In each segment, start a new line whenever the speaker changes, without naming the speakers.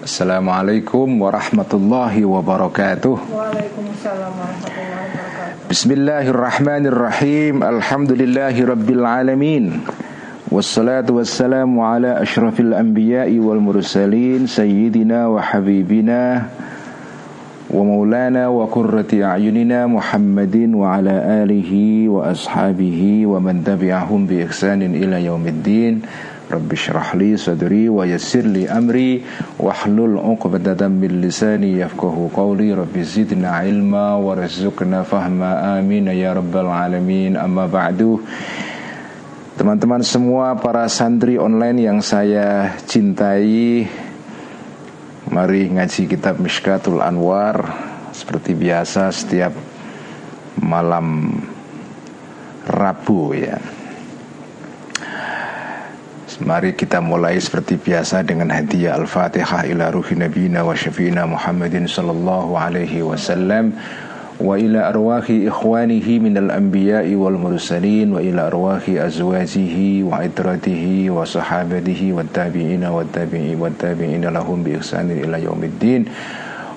Assalamualaikum warahmatullahi wabarakatuh
Waalaikumsalam warahmatullahi wabarakatuh
Bismillahirrahmanirrahim Alhamdulillahi rabbil alamin Wassalatu wassalamu ala ashrafil anbiya'i wal mursalin Sayyidina wa habibina Wa maulana wa kurrati a'yunina Muhammadin wa ala alihi wa ashabihi Wa man tabi'ahum bi ihsanin ila yaumiddin Rabbi syrah li sadri wa yassir li amri Wahlul uqbadatan min lisani yafkahu qawli. Rabbi zidna ilma wa rizukna fahma. Amin Ya Rabbal alamin. Amma ba'du. Teman-teman semua para santri online yang saya cintai Mari ngaji kitab Mishkatul Anwar Seperti biasa setiap malam Rabu ya Mari kita mulai seperti biasa dengan hadiah Al-Fatihah ila ruhi nabiyina wa syafiina Muhammadin sallallahu alaihi wasallam wa ila arwahi ikhwanihi minal anbiya'i wal mursalin wa ila arwahi azwajihi wa itratihi wa sahabatihi wa tabi'ina wa tabi'i wa tabi'ina lahum bi ihsanin ila yaumiddin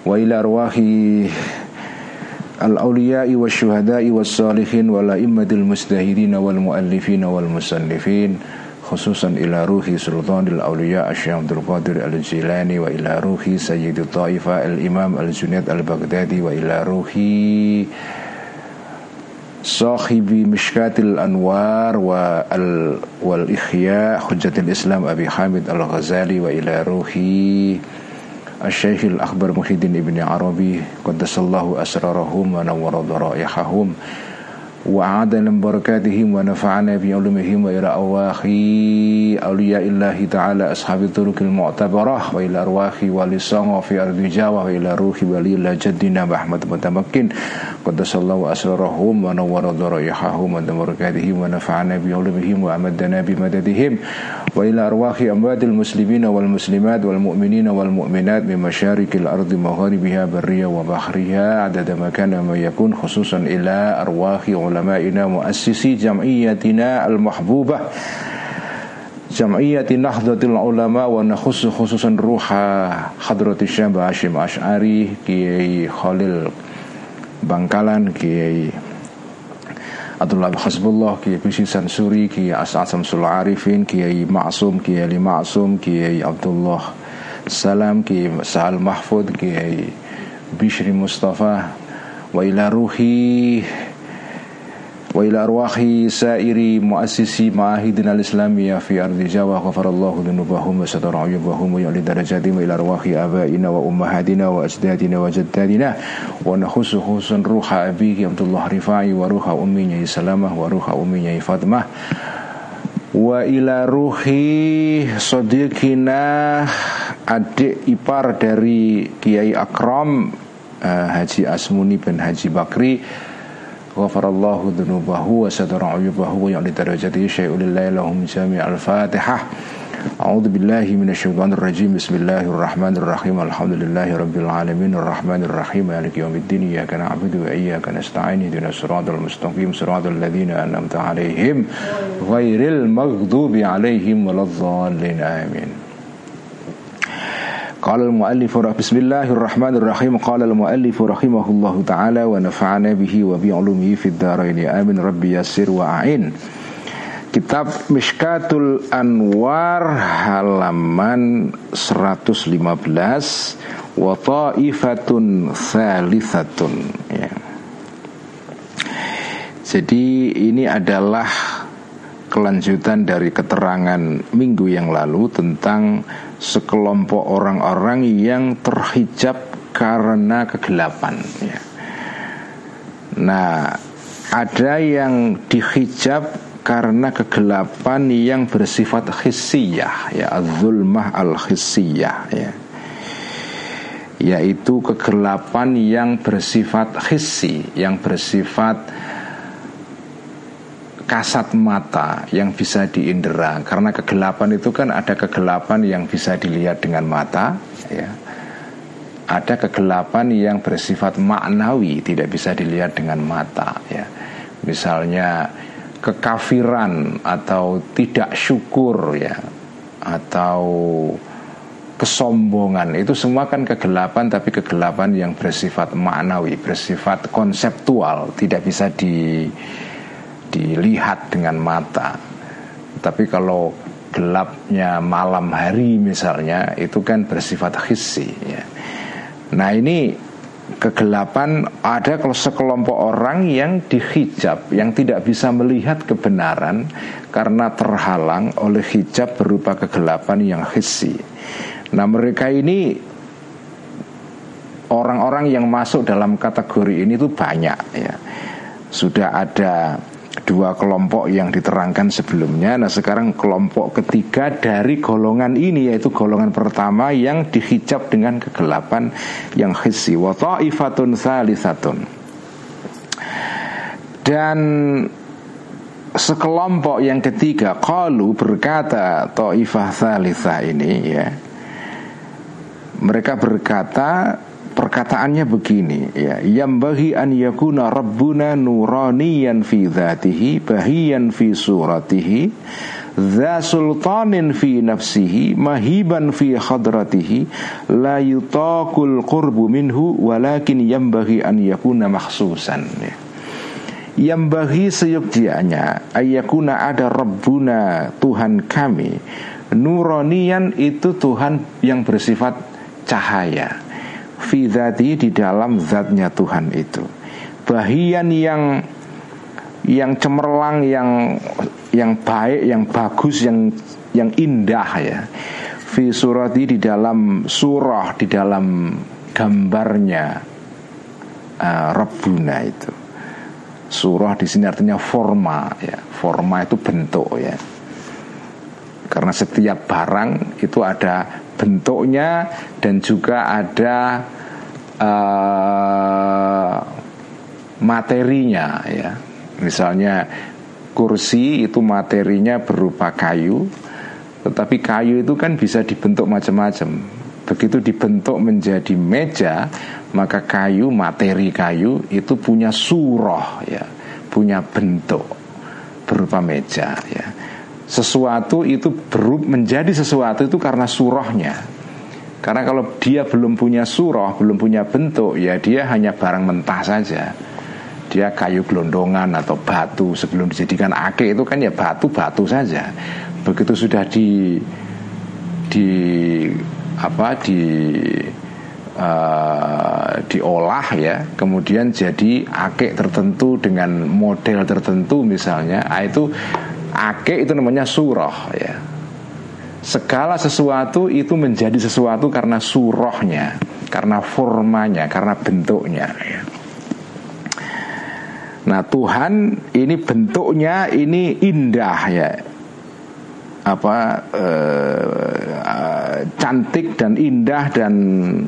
wa ila arwahi al-awliya'i wa syuhada'i wa salihin wa la'immatil mustahidina wal muallifina wal musannifin khususan ila ruhi sultanil awliya Asyam Abdul Qadir al-Jilani wa ila ruhi Sayyidul Ta'ifa al-Imam al-Junaid al-Baghdadi wa ila ruhi sahibi mishkatil anwar wa al wal ikhya hujjatil islam Abi Hamid al-Ghazali wa ila ruhi الشيخ الأخبر محي الدين ابن عربي قدس الله أسرارهم ونور ضرائحهم وأعاد من بركاتهم ونفعنا بعلومهم وإلى أرواح أولياء الله تعالى أصحاب الطرق المعتبرة وإلى أرواح ولسان في أرض جاوة وإلى روح ولي الله جدنا محمد متمكن. قدس الله أسرارهم ونور ضرائحهم وبركاتهم ونفعنا بعلومهم وأمدنا بمددهم. وإلى أرواح أموات المسلمين والمسلمات والمؤمنين والمؤمنات من مشارق الأرض مغاربها برية وبحرها عدد ما كان ما يكون خصوصا إلى أرواح علمائنا مؤسسي جمعيتنا المحبوبة جمعية نهضة العلماء ونخص خصوصا روح حضرة الشاب هاشم أشعري كي خليل Bangkalan Kiai Abdullah Hasbullah Kiai Bisi Sansuri Kiai As'ad Samsul Arifin Kiai Ma'sum Kiai Ali Ma'sum Kiai Abdullah Salam Kiai Sa'al Mahfud Kiai Bishri Mustafa Wa ila ruhi ardi Jawa ghafarallahu dhunubahum wa uyubahum wa yu'li darajatim wa ila arwahi abaina wa ummahatina wa ajdadina wa jaddadina wa nakhusu ruha abiki Abdullah Rifai wa ruha umminya Salamah wa ruha umminya Fatimah. Wa ila ruhi sadiqina adik ipar dari Kiai Akram uh, Haji Asmuni bin Haji Bakri ghafarallahu dhunubahu wa satara uyubahu wa ya'li darajatihi syai'ul lillahi lahum jami'al fatihah أعوذ بالله من الشيطان الرجيم بسم الله الرحمن الرحيم الحمد لله رب العالمين الرحمن الرحيم مالك يوم الدين إياك نعبد وإياك نستعين اهدنا الصراط المستقيم صراط الذين أنعمت عليهم غير المغضوب عليهم ولا الضالين آمين قال المؤلف بسم الله الرحمن الرحيم قال المؤلف رحمه الله تعالى ونفعنا به وبعلومه في الدارين آمين ربي يسر وأعين Kitab Mishkatul Anwar halaman 115 wa ta'ifatun thalithatun ya. Jadi ini adalah kelanjutan dari keterangan minggu yang lalu tentang sekelompok orang-orang yang terhijab karena kegelapan ya. Nah, ada yang dihijab karena kegelapan yang bersifat khissiyah ya zulmah al khissiyah ya yaitu kegelapan yang bersifat hissi yang bersifat kasat mata yang bisa diindera. Karena kegelapan itu kan ada kegelapan yang bisa dilihat dengan mata ya. Ada kegelapan yang bersifat maknawi tidak bisa dilihat dengan mata ya. Misalnya kekafiran atau tidak syukur ya. Atau kesombongan itu semua kan kegelapan tapi kegelapan yang bersifat maknawi, bersifat konseptual, tidak bisa di dilihat dengan mata. Tapi kalau gelapnya malam hari misalnya itu kan bersifat hissi ya. Nah ini kegelapan ada kalau sekelompok orang yang dihijab yang tidak bisa melihat kebenaran karena terhalang oleh hijab berupa kegelapan yang hissi. Nah mereka ini orang-orang yang masuk dalam kategori ini itu banyak ya. Sudah ada dua kelompok yang diterangkan sebelumnya. Nah, sekarang kelompok ketiga dari golongan ini yaitu golongan pertama yang dihijab dengan kegelapan yang hissi wa ta'ifatun salisatun. Dan sekelompok yang ketiga qalu berkata ta'ifah salisa ini ya. Mereka berkata perkataannya begini ya yang bagi an yakuna rabbuna nuraniyan fi dzatihi bahiyan fi suratihi dza sultanin fi nafsihi mahiban fi hadratihi la yutaqul qurbu minhu walakin yambaghi an yakuna makhsusan ya. yang bagi seyuktianya ayakuna ada Rabbuna Tuhan kami Nuranian itu Tuhan yang bersifat cahaya fi di dalam zatnya Tuhan itu. Bahian yang yang cemerlang yang yang baik yang bagus yang yang indah ya. Fi surati di dalam surah di dalam gambarnya uh, Rabbuna itu. Surah di sini artinya forma ya. Forma itu bentuk ya karena setiap barang itu ada bentuknya dan juga ada uh, materinya ya. Misalnya kursi itu materinya berupa kayu, tetapi kayu itu kan bisa dibentuk macam-macam. Begitu dibentuk menjadi meja, maka kayu, materi kayu itu punya surah ya, punya bentuk berupa meja ya. Sesuatu itu berub menjadi sesuatu itu karena surahnya. Karena kalau dia belum punya surah, belum punya bentuk, ya dia hanya barang mentah saja. Dia kayu gelondongan atau batu sebelum dijadikan ake itu kan ya batu-batu saja. Begitu sudah di di apa di uh, diolah ya, kemudian jadi ake tertentu dengan model tertentu misalnya, ah, itu ake itu namanya surah ya segala sesuatu itu menjadi sesuatu karena surohnya, karena formanya, karena bentuknya. Ya. Nah Tuhan ini bentuknya ini indah ya apa uh, cantik dan indah dan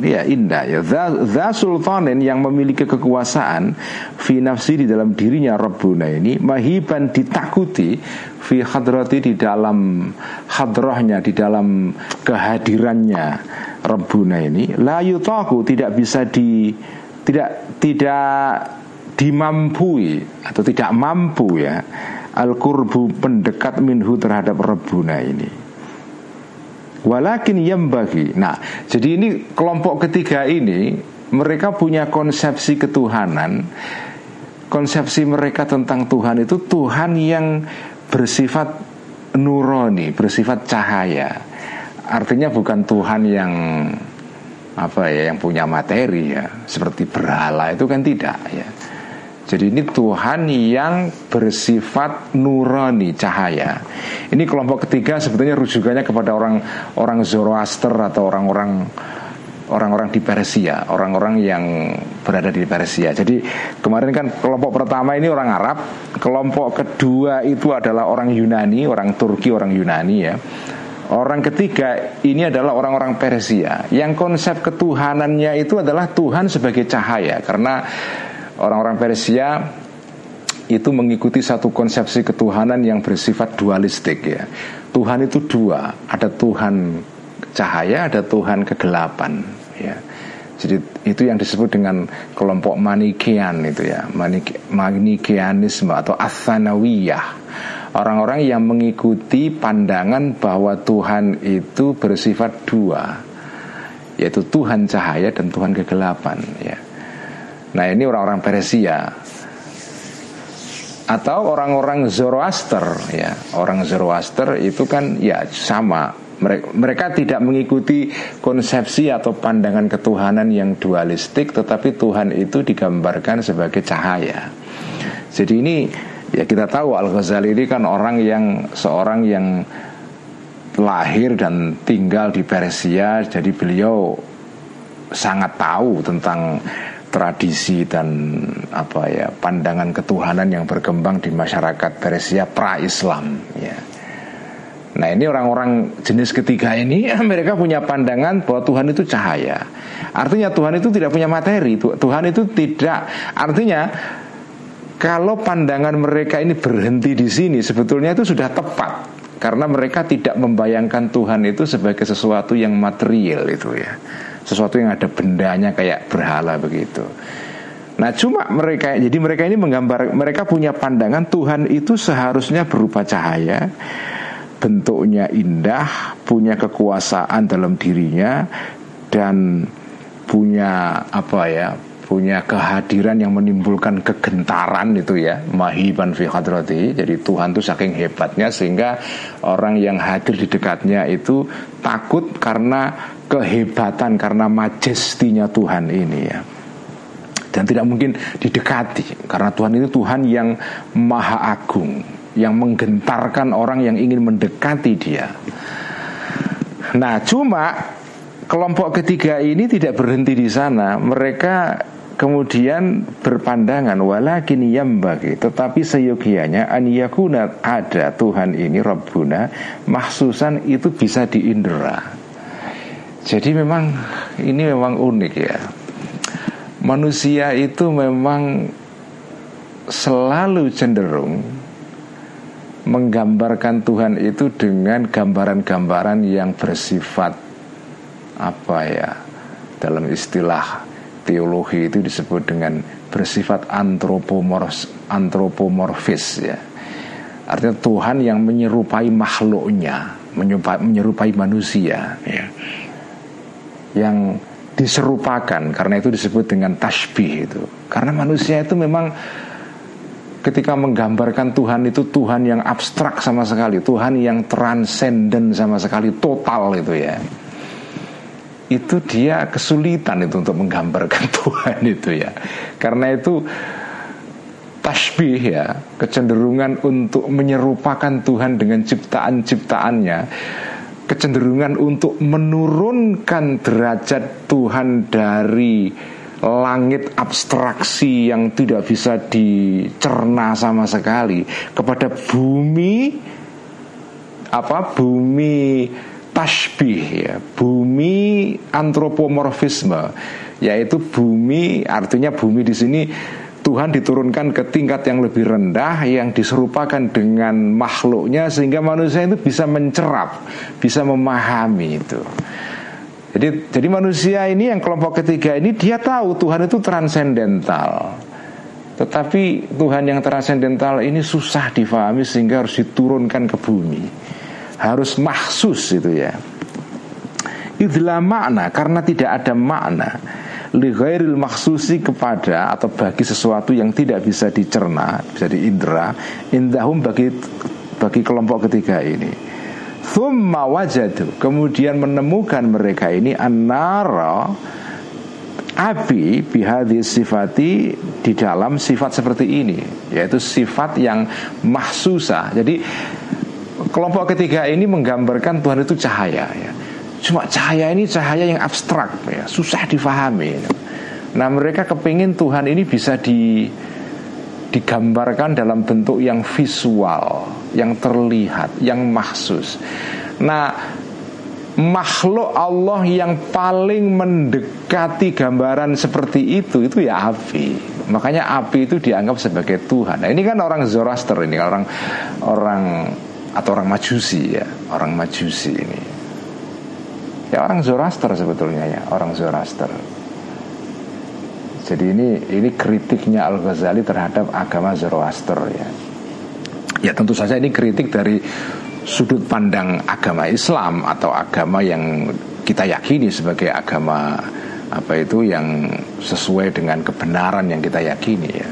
ya indah ya. Za sultanin yang memiliki kekuasaan fi nafsi di dalam dirinya Rabbuna ini mahiban ditakuti fi hadrati di dalam hadrahnya di dalam kehadirannya Rabbuna ini. La yutaku tidak bisa di tidak tidak dimampui atau tidak mampu ya al-qurbu pendekat minhu terhadap rebuna ini. Walakin yang bagi. Nah, jadi ini kelompok ketiga ini mereka punya konsepsi ketuhanan. Konsepsi mereka tentang Tuhan itu Tuhan yang bersifat nuroni, bersifat cahaya. Artinya bukan Tuhan yang apa ya yang punya materi ya seperti berhala itu kan tidak ya jadi ini Tuhan yang bersifat nurani cahaya. Ini kelompok ketiga sebetulnya rujukannya kepada orang orang Zoroaster atau orang-orang orang-orang di Persia, orang-orang yang berada di Persia. Jadi kemarin kan kelompok pertama ini orang Arab, kelompok kedua itu adalah orang Yunani, orang Turki, orang Yunani ya. Orang ketiga ini adalah orang-orang Persia yang konsep ketuhanannya itu adalah Tuhan sebagai cahaya karena orang-orang Persia itu mengikuti satu konsepsi ketuhanan yang bersifat dualistik ya. Tuhan itu dua, ada Tuhan cahaya, ada Tuhan kegelapan ya. Jadi itu yang disebut dengan kelompok Manikean itu ya, Manikeanisme atau Athanawiyah. Orang-orang yang mengikuti pandangan bahwa Tuhan itu bersifat dua, yaitu Tuhan cahaya dan Tuhan kegelapan ya. Nah ini orang-orang Persia. Atau orang-orang Zoroaster ya. Orang Zoroaster itu kan ya sama. Mereka, tidak mengikuti konsepsi atau pandangan ketuhanan yang dualistik tetapi Tuhan itu digambarkan sebagai cahaya. Jadi ini ya kita tahu Al Ghazali ini kan orang yang seorang yang lahir dan tinggal di Persia. Jadi beliau sangat tahu tentang tradisi dan apa ya pandangan ketuhanan yang berkembang di masyarakat Persia pra-Islam ya. Nah ini orang-orang jenis ketiga ini mereka punya pandangan bahwa Tuhan itu cahaya. Artinya Tuhan itu tidak punya materi. Tuhan itu tidak. Artinya kalau pandangan mereka ini berhenti di sini sebetulnya itu sudah tepat karena mereka tidak membayangkan Tuhan itu sebagai sesuatu yang material itu ya sesuatu yang ada bendanya kayak berhala begitu. Nah cuma mereka jadi mereka ini menggambar mereka punya pandangan Tuhan itu seharusnya berupa cahaya bentuknya indah punya kekuasaan dalam dirinya dan punya apa ya punya kehadiran yang menimbulkan kegentaran itu ya. Mahiban fi hadrati. Jadi Tuhan itu saking hebatnya sehingga orang yang hadir di dekatnya itu takut karena kehebatan karena majestinya Tuhan ini ya. Dan tidak mungkin didekati karena Tuhan itu Tuhan yang maha agung yang menggentarkan orang yang ingin mendekati dia. Nah cuma kelompok ketiga ini tidak berhenti di sana. Mereka kemudian berpandangan walakin bagi tetapi seyogianya an yakuna ada Tuhan ini Rabbuna mahsusan itu bisa diindera. Jadi memang ini memang unik ya. Manusia itu memang selalu cenderung menggambarkan Tuhan itu dengan gambaran-gambaran yang bersifat apa ya dalam istilah teologi itu disebut dengan bersifat antropomorfis, antropomorfis ya. Artinya Tuhan yang menyerupai makhluknya, menyerupai, menyerupai manusia ya. Yang diserupakan karena itu disebut dengan tasbih itu. Karena manusia itu memang ketika menggambarkan Tuhan itu Tuhan yang abstrak sama sekali, Tuhan yang transenden sama sekali, total itu ya itu dia kesulitan itu untuk menggambarkan Tuhan itu ya. Karena itu tasbih ya, kecenderungan untuk menyerupakan Tuhan dengan ciptaan-ciptaannya, kecenderungan untuk menurunkan derajat Tuhan dari langit abstraksi yang tidak bisa dicerna sama sekali kepada bumi apa bumi tasbih ya bumi antropomorfisme yaitu bumi artinya bumi di sini Tuhan diturunkan ke tingkat yang lebih rendah yang diserupakan dengan makhluknya sehingga manusia itu bisa mencerap, bisa memahami itu. Jadi jadi manusia ini yang kelompok ketiga ini dia tahu Tuhan itu transendental. Tetapi Tuhan yang transendental ini susah difahami sehingga harus diturunkan ke bumi harus mahsus itu ya. Itulah makna karena tidak ada makna. Lighairil maksusi kepada atau bagi sesuatu yang tidak bisa dicerna Bisa diindra Indahum bagi bagi kelompok ketiga ini. Thumma wajadu Kemudian menemukan mereka ini Annara Abi bihadi sifati di dalam sifat seperti ini Yaitu sifat yang mahsusa Jadi kelompok ketiga ini menggambarkan Tuhan itu cahaya ya. Cuma cahaya ini cahaya yang abstrak ya, susah difahami. Nah mereka kepingin Tuhan ini bisa di digambarkan dalam bentuk yang visual, yang terlihat, yang mahsus. Nah makhluk Allah yang paling mendekati gambaran seperti itu itu ya api. Makanya api itu dianggap sebagai Tuhan. Nah ini kan orang Zoroaster ini orang orang atau orang majusi ya orang majusi ini. Ya orang Zoroaster sebetulnya ya orang Zoroaster. Jadi ini ini kritiknya Al Ghazali terhadap agama Zoroaster ya. Ya tentu saja ini kritik dari sudut pandang agama Islam atau agama yang kita yakini sebagai agama apa itu yang sesuai dengan kebenaran yang kita yakini ya.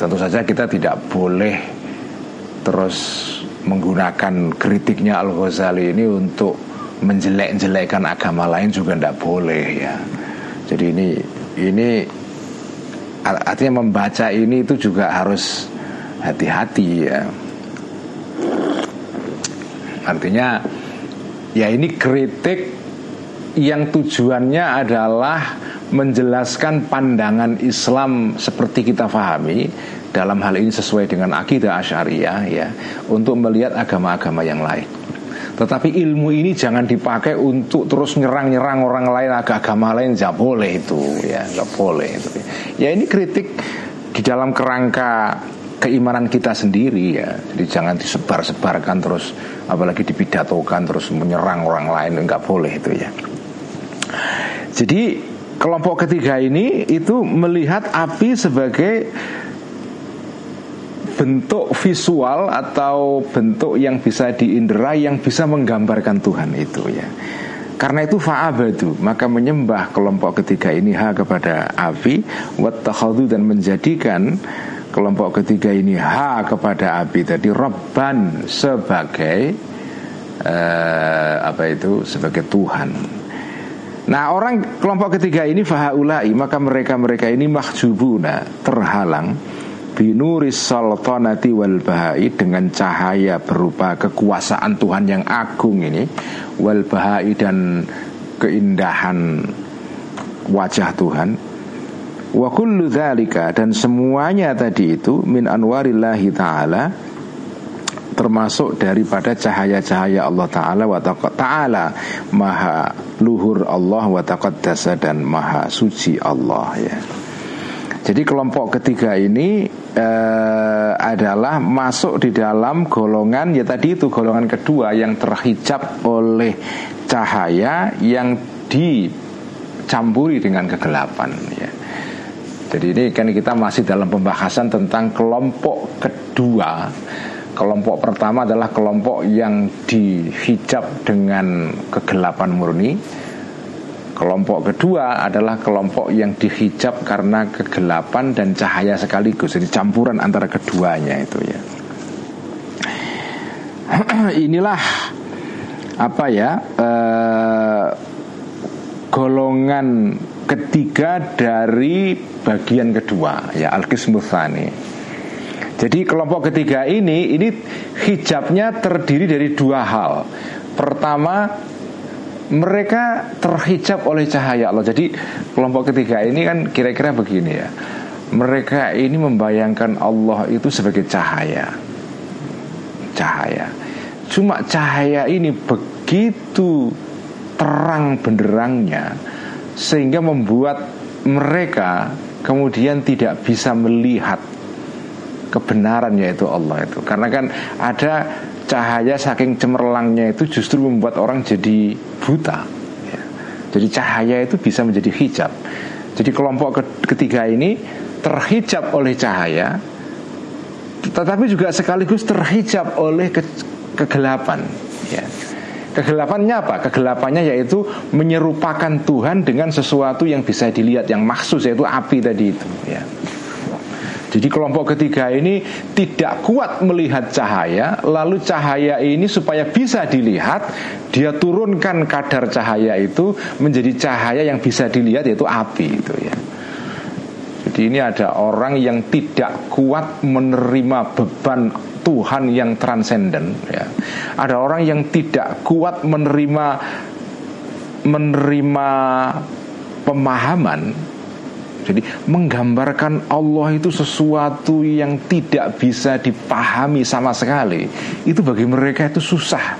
Tentu saja kita tidak boleh terus menggunakan kritiknya Al Ghazali ini untuk menjelek-jelekan agama lain juga tidak boleh ya. Jadi ini ini artinya membaca ini itu juga harus hati-hati ya. Artinya ya ini kritik yang tujuannya adalah menjelaskan pandangan Islam seperti kita fahami dalam hal ini sesuai dengan akidah Asy'ariyah ya untuk melihat agama-agama yang lain. Tetapi ilmu ini jangan dipakai untuk terus nyerang-nyerang orang lain agama lain nggak boleh itu ya nggak boleh itu. Ya ini kritik di dalam kerangka keimanan kita sendiri ya. Jadi jangan disebar-sebarkan terus apalagi dipidatokan terus menyerang orang lain nggak boleh itu ya. Jadi kelompok ketiga ini itu melihat api sebagai bentuk visual atau bentuk yang bisa diindera yang bisa menggambarkan Tuhan itu ya. Karena itu fa'abadu Maka menyembah kelompok ketiga ini Ha kepada api Wattakhadu dan menjadikan Kelompok ketiga ini Ha kepada api Tadi Rabban sebagai uh, Apa itu Sebagai Tuhan Nah orang kelompok ketiga ini fahaulai maka mereka-mereka ini mahjubuna terhalang binuris sultanati wal bahai dengan cahaya berupa kekuasaan Tuhan yang agung ini wal bahai dan keindahan wajah Tuhan. Wa kullu dan semuanya tadi itu min anwarillahi taala termasuk daripada cahaya-cahaya Allah Ta'ala wa ta'ala. Maha luhur Allah wa taqaddasa dan maha suci Allah ya. Jadi kelompok ketiga ini uh, adalah masuk di dalam golongan ya tadi itu golongan kedua yang terhijab oleh cahaya yang dicampuri dengan kegelapan ya. Jadi ini kan kita masih dalam pembahasan tentang kelompok kedua Kelompok pertama adalah kelompok yang dihijab dengan kegelapan murni. Kelompok kedua adalah kelompok yang dihijab karena kegelapan dan cahaya sekaligus Jadi campuran antara keduanya itu ya. Inilah apa ya eh, golongan ketiga dari bagian kedua ya al-qismutsani jadi kelompok ketiga ini ini hijabnya terdiri dari dua hal. Pertama mereka terhijab oleh cahaya Allah. Jadi kelompok ketiga ini kan kira-kira begini ya. Mereka ini membayangkan Allah itu sebagai cahaya. Cahaya. Cuma cahaya ini begitu terang benderangnya sehingga membuat mereka kemudian tidak bisa melihat kebenaran yaitu Allah itu karena kan ada cahaya saking cemerlangnya itu justru membuat orang jadi buta ya. jadi cahaya itu bisa menjadi hijab jadi kelompok ketiga ini terhijab oleh cahaya tetapi juga sekaligus terhijab oleh ke kegelapan ya. Kegelapannya apa? Kegelapannya yaitu menyerupakan Tuhan dengan sesuatu yang bisa dilihat yang maksud yaitu api tadi itu ya. Jadi kelompok ketiga ini tidak kuat melihat cahaya, lalu cahaya ini supaya bisa dilihat, dia turunkan kadar cahaya itu menjadi cahaya yang bisa dilihat yaitu api itu ya. Jadi ini ada orang yang tidak kuat menerima beban Tuhan yang transenden ya. Ada orang yang tidak kuat menerima menerima pemahaman jadi menggambarkan Allah itu sesuatu yang tidak bisa dipahami sama sekali Itu bagi mereka itu susah.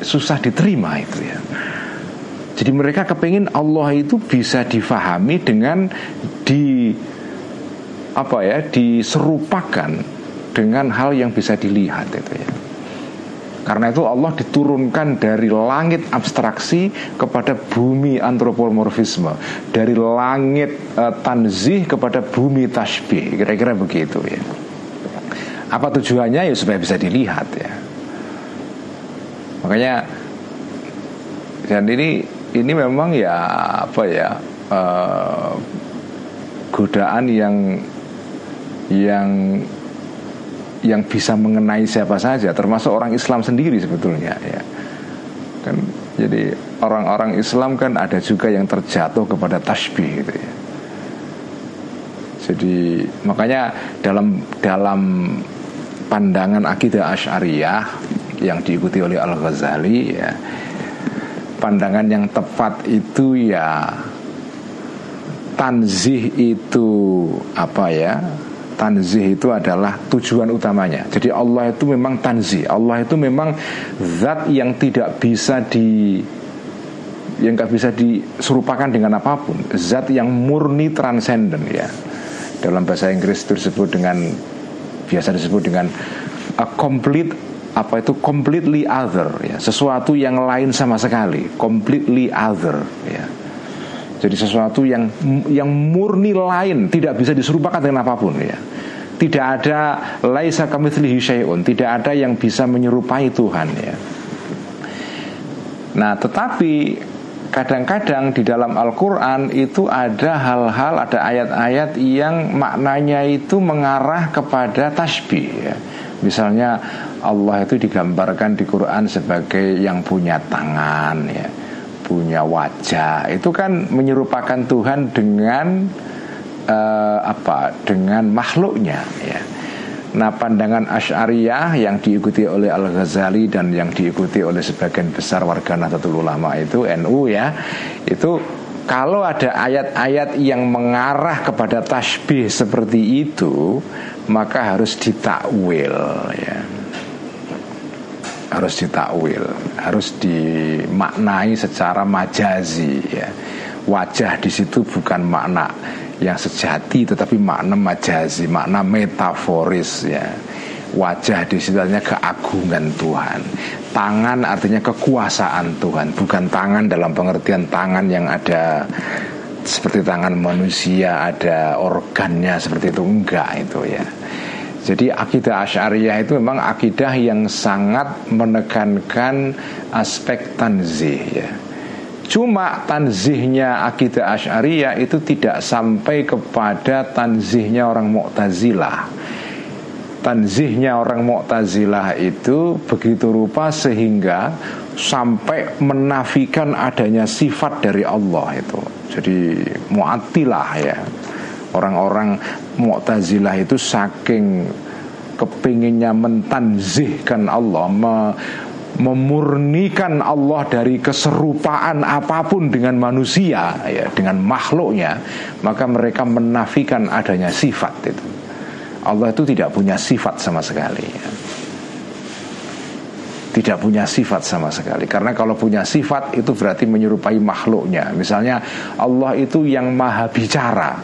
Susah diterima itu ya. Jadi mereka kepingin Allah itu bisa difahami dengan di apa ya diserupakan dengan hal yang bisa dilihat itu ya karena itu Allah diturunkan dari langit abstraksi kepada bumi antropomorfisme, dari langit uh, tanzih kepada bumi tasbih, kira-kira begitu ya. Apa tujuannya ya supaya bisa dilihat ya. Makanya dan ini ini memang ya apa ya uh, godaan yang yang yang bisa mengenai siapa saja termasuk orang Islam sendiri sebetulnya ya. Kan jadi orang-orang Islam kan ada juga yang terjatuh kepada tasbih gitu ya. Jadi makanya dalam dalam pandangan akidah Asy'ariyah yang diikuti oleh Al Ghazali ya pandangan yang tepat itu ya tanzih itu apa ya tanzih itu adalah tujuan utamanya. Jadi Allah itu memang tanzih. Allah itu memang zat yang tidak bisa di yang nggak bisa diserupakan dengan apa pun. Zat yang murni transenden ya. Dalam bahasa Inggris itu disebut dengan biasa disebut dengan a complete apa itu completely other ya sesuatu yang lain sama sekali completely other ya jadi sesuatu yang yang murni lain tidak bisa diserupakan dengan apa pun ya. Tidak ada laisa kamitslihi syai'un, tidak ada yang bisa menyerupai Tuhan ya. Nah, tetapi kadang-kadang di dalam Al-Qur'an itu ada hal-hal, ada ayat-ayat yang maknanya itu mengarah kepada tasbih ya. Misalnya Allah itu digambarkan di Quran sebagai yang punya tangan ya punya wajah. Itu kan menyerupakan Tuhan dengan uh, apa? Dengan makhluknya ya. Nah pandangan Ash'ariyah yang diikuti oleh Al-Ghazali dan yang diikuti oleh sebagian besar warga Nahdlatul Ulama itu NU ya Itu kalau ada ayat-ayat yang mengarah kepada tasbih seperti itu Maka harus ditakwil ya harus ditakwil, harus dimaknai secara majazi ya. Wajah di situ bukan makna yang sejati tetapi makna majazi, makna metaforis ya. Wajah di situ artinya keagungan Tuhan. Tangan artinya kekuasaan Tuhan, bukan tangan dalam pengertian tangan yang ada seperti tangan manusia ada organnya seperti itu enggak itu ya jadi akidah Asy'ariyah itu memang akidah yang sangat menekankan aspek tanzih ya. Cuma tanzihnya akidah Asy'ariyah itu tidak sampai kepada tanzihnya orang Mu'tazilah. Tanzihnya orang Mu'tazilah itu begitu rupa sehingga sampai menafikan adanya sifat dari Allah itu. Jadi Mu'attilah ya orang-orang Mu'tazilah itu saking kepinginnya mentanzihkan Allah me, memurnikan Allah dari keserupaan apa pun dengan manusia ya dengan makhluknya maka mereka menafikan adanya sifat itu. Allah itu tidak punya sifat sama sekali ya. tidak punya sifat sama sekali. Karena kalau punya sifat itu berarti menyerupai makhluknya. Misalnya Allah itu yang maha bicara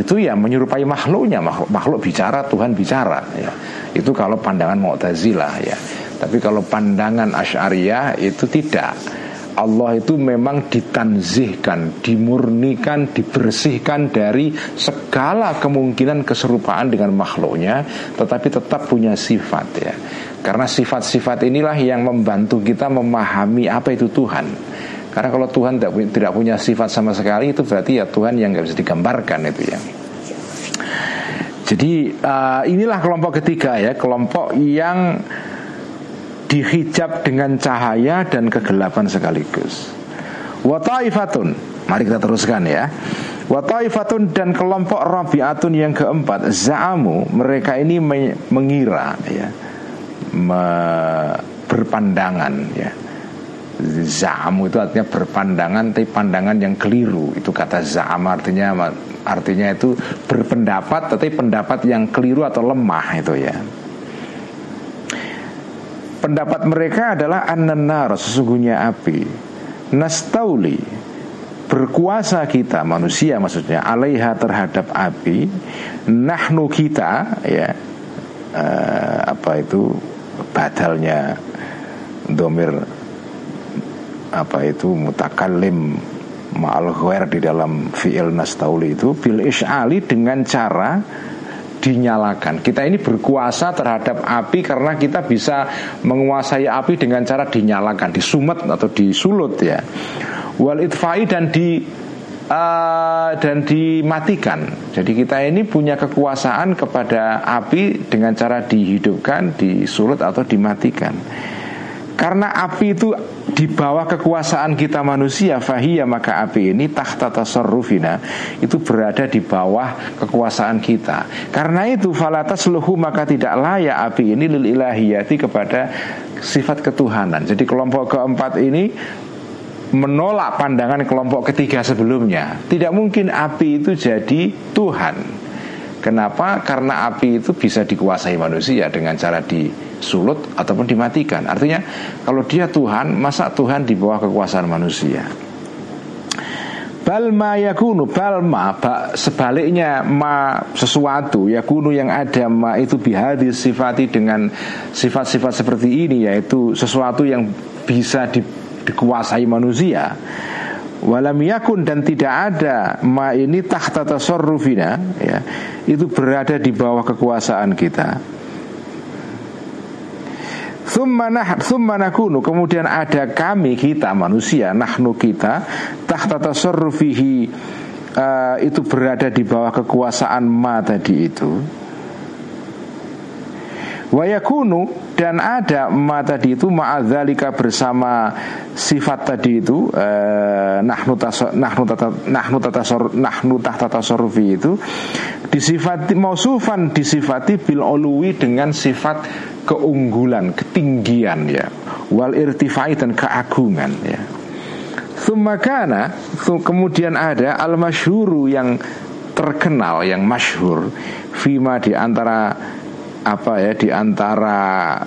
itu ya menyerupai makhluknya makhluk, makhluk bicara Tuhan bicara ya itu kalau pandangan Mu'tazilah ya tapi kalau pandangan Asy'ariyah itu tidak Allah itu memang ditanzihkan, dimurnikan, dibersihkan dari segala kemungkinan keserupaan dengan makhluknya, tetapi tetap punya sifat ya. Karena sifat-sifat inilah yang membantu kita memahami apa itu Tuhan. Karena kalau Tuhan tidak punya sifat sama sekali itu berarti ya Tuhan yang nggak bisa digambarkan itu ya. Jadi uh, inilah kelompok ketiga ya, kelompok yang dihijab dengan cahaya dan kegelapan sekaligus. Wataifatun, mari kita teruskan ya. Wataifatun dan kelompok Rabiatun yang keempat, za'amu mereka ini mengira ya, me, berpandangan ya Za'am itu artinya berpandangan tapi pandangan yang keliru. Itu kata za'am artinya artinya itu berpendapat tapi pendapat yang keliru atau lemah itu ya. Pendapat mereka adalah annanar sesungguhnya api. Nastauli berkuasa kita manusia maksudnya alaiha terhadap api. Nahnu kita ya uh, apa itu badalnya domir apa itu mutakallim ma'al ghair di dalam fi'il nastauli itu bil is'ali dengan cara dinyalakan. Kita ini berkuasa terhadap api karena kita bisa menguasai api dengan cara dinyalakan, disumet atau disulut ya. Wal itfai dan di uh, dan dimatikan. Jadi kita ini punya kekuasaan kepada api dengan cara dihidupkan, disulut atau dimatikan. Karena api itu di bawah kekuasaan kita manusia Fahiyah maka api ini tahta tasarrufina Itu berada di bawah kekuasaan kita. Karena itu falatas luhu maka tidak layak api ini lil ilahiyati kepada sifat ketuhanan. Jadi kelompok keempat ini menolak pandangan kelompok ketiga sebelumnya. Tidak mungkin api itu jadi Tuhan Kenapa? Karena api itu bisa dikuasai manusia dengan cara disulut ataupun dimatikan. Artinya kalau dia Tuhan, masa Tuhan di bawah kekuasaan manusia? Balma yakunu balma sebaliknya ma sesuatu yakunu yang ada ma itu bihadis sifati dengan sifat-sifat seperti ini yaitu sesuatu yang bisa di, dikuasai manusia walam yakun dan tidak ada ma ini tahta tasarrufina ya itu berada di bawah kekuasaan kita. Thumma nakunu Kemudian ada kami kita manusia Nahnu kita Tahta tasarrufihi uh, Itu berada di bawah kekuasaan ma tadi itu Wayakunu dan ada ma tadi itu ma'adzalika bersama sifat tadi itu eh, nahnu nahnu itu disifati mausufan disifati bil uluwi dengan sifat keunggulan, ketinggian ya wal irtifai dan keagungan ya. Thumakana kemudian ada al masyhuru yang terkenal yang masyhur fima di antara apa ya di antara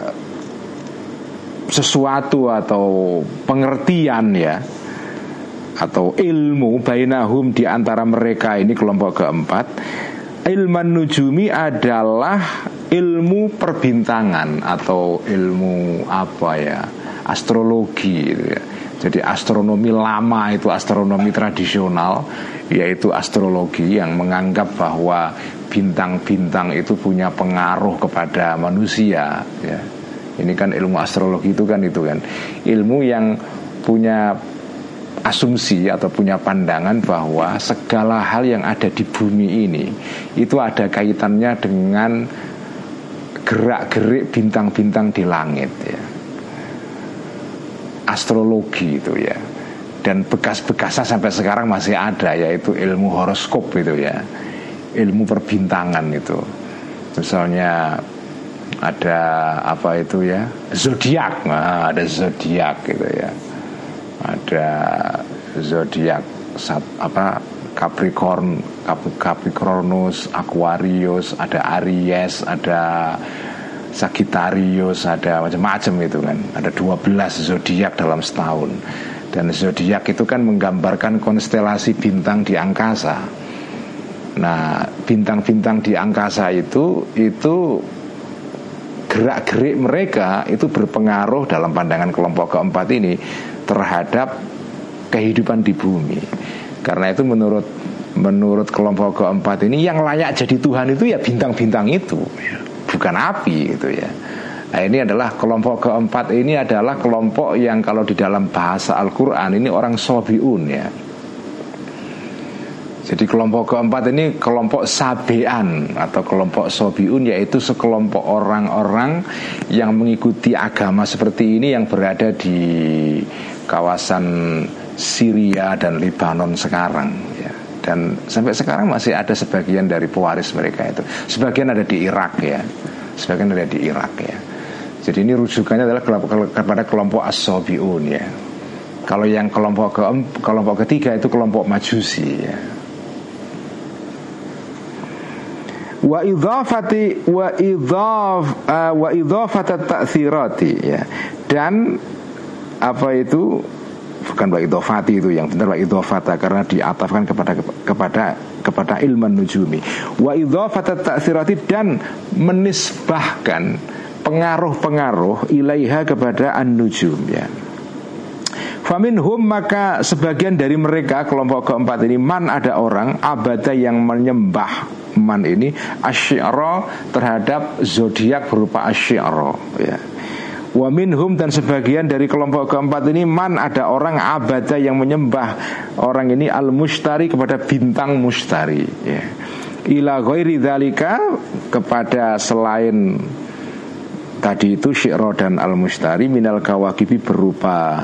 sesuatu atau pengertian ya atau ilmu bainahum di antara mereka ini kelompok keempat ilman nujumi adalah ilmu perbintangan atau ilmu apa ya astrologi gitu ya. Jadi astronomi lama itu astronomi tradisional yaitu astrologi yang menganggap bahwa bintang-bintang itu punya pengaruh kepada manusia ya. Ini kan ilmu astrologi itu kan itu kan ilmu yang punya asumsi atau punya pandangan bahwa segala hal yang ada di bumi ini itu ada kaitannya dengan gerak-gerik bintang-bintang di langit ya. Astrologi itu ya. Dan bekas-bekasnya sampai sekarang masih ada yaitu ilmu horoskop itu ya ilmu perbintangan itu. Misalnya ada apa itu ya? Zodiak. Nah, ada zodiak gitu ya. Ada zodiak apa Capricorn Capricornus Aquarius ada Aries ada Sagittarius ada macam-macam itu kan. Ada 12 zodiak dalam setahun. Dan zodiak itu kan menggambarkan konstelasi bintang di angkasa Nah, bintang-bintang di angkasa itu itu gerak-gerik mereka itu berpengaruh dalam pandangan kelompok keempat ini terhadap kehidupan di bumi. Karena itu menurut menurut kelompok keempat ini yang layak jadi Tuhan itu ya bintang-bintang itu, bukan api gitu ya. Nah ini adalah kelompok keempat ini adalah kelompok yang kalau di dalam bahasa Al-Quran ini orang sobiun ya jadi kelompok keempat ini kelompok sabean atau kelompok sobiun yaitu sekelompok orang-orang yang mengikuti agama seperti ini yang berada di kawasan Syria dan Lebanon sekarang ya. Dan sampai sekarang masih ada sebagian dari pewaris mereka itu. Sebagian ada di Irak ya. Sebagian ada di Irak ya. Jadi ini rujukannya adalah kepada kelompok as-sobiun ya. Kalau yang kelompok ke kelompok ketiga itu kelompok majusi ya. Wa idhafati wa idhaf uh, wa idhafat ta'thirati ya. Dan apa itu? Bukan wa idhafati itu yang benar wa idhafata karena diatafkan kepada kepada kepada ilmu nujumi. Wa idhafat ta'thirati dan menisbahkan pengaruh-pengaruh ilaiha kepada an-nujum ya Faminhum maka sebagian dari mereka kelompok keempat ini man ada orang abada yang menyembah man ini asyara terhadap zodiak berupa asyara ya Wa minhum dan sebagian dari kelompok keempat ini man ada orang abada yang menyembah orang ini al mustari kepada bintang mustari ya. Ila ghairi kepada selain tadi itu syi'ro dan al mustari minal kawakibi berupa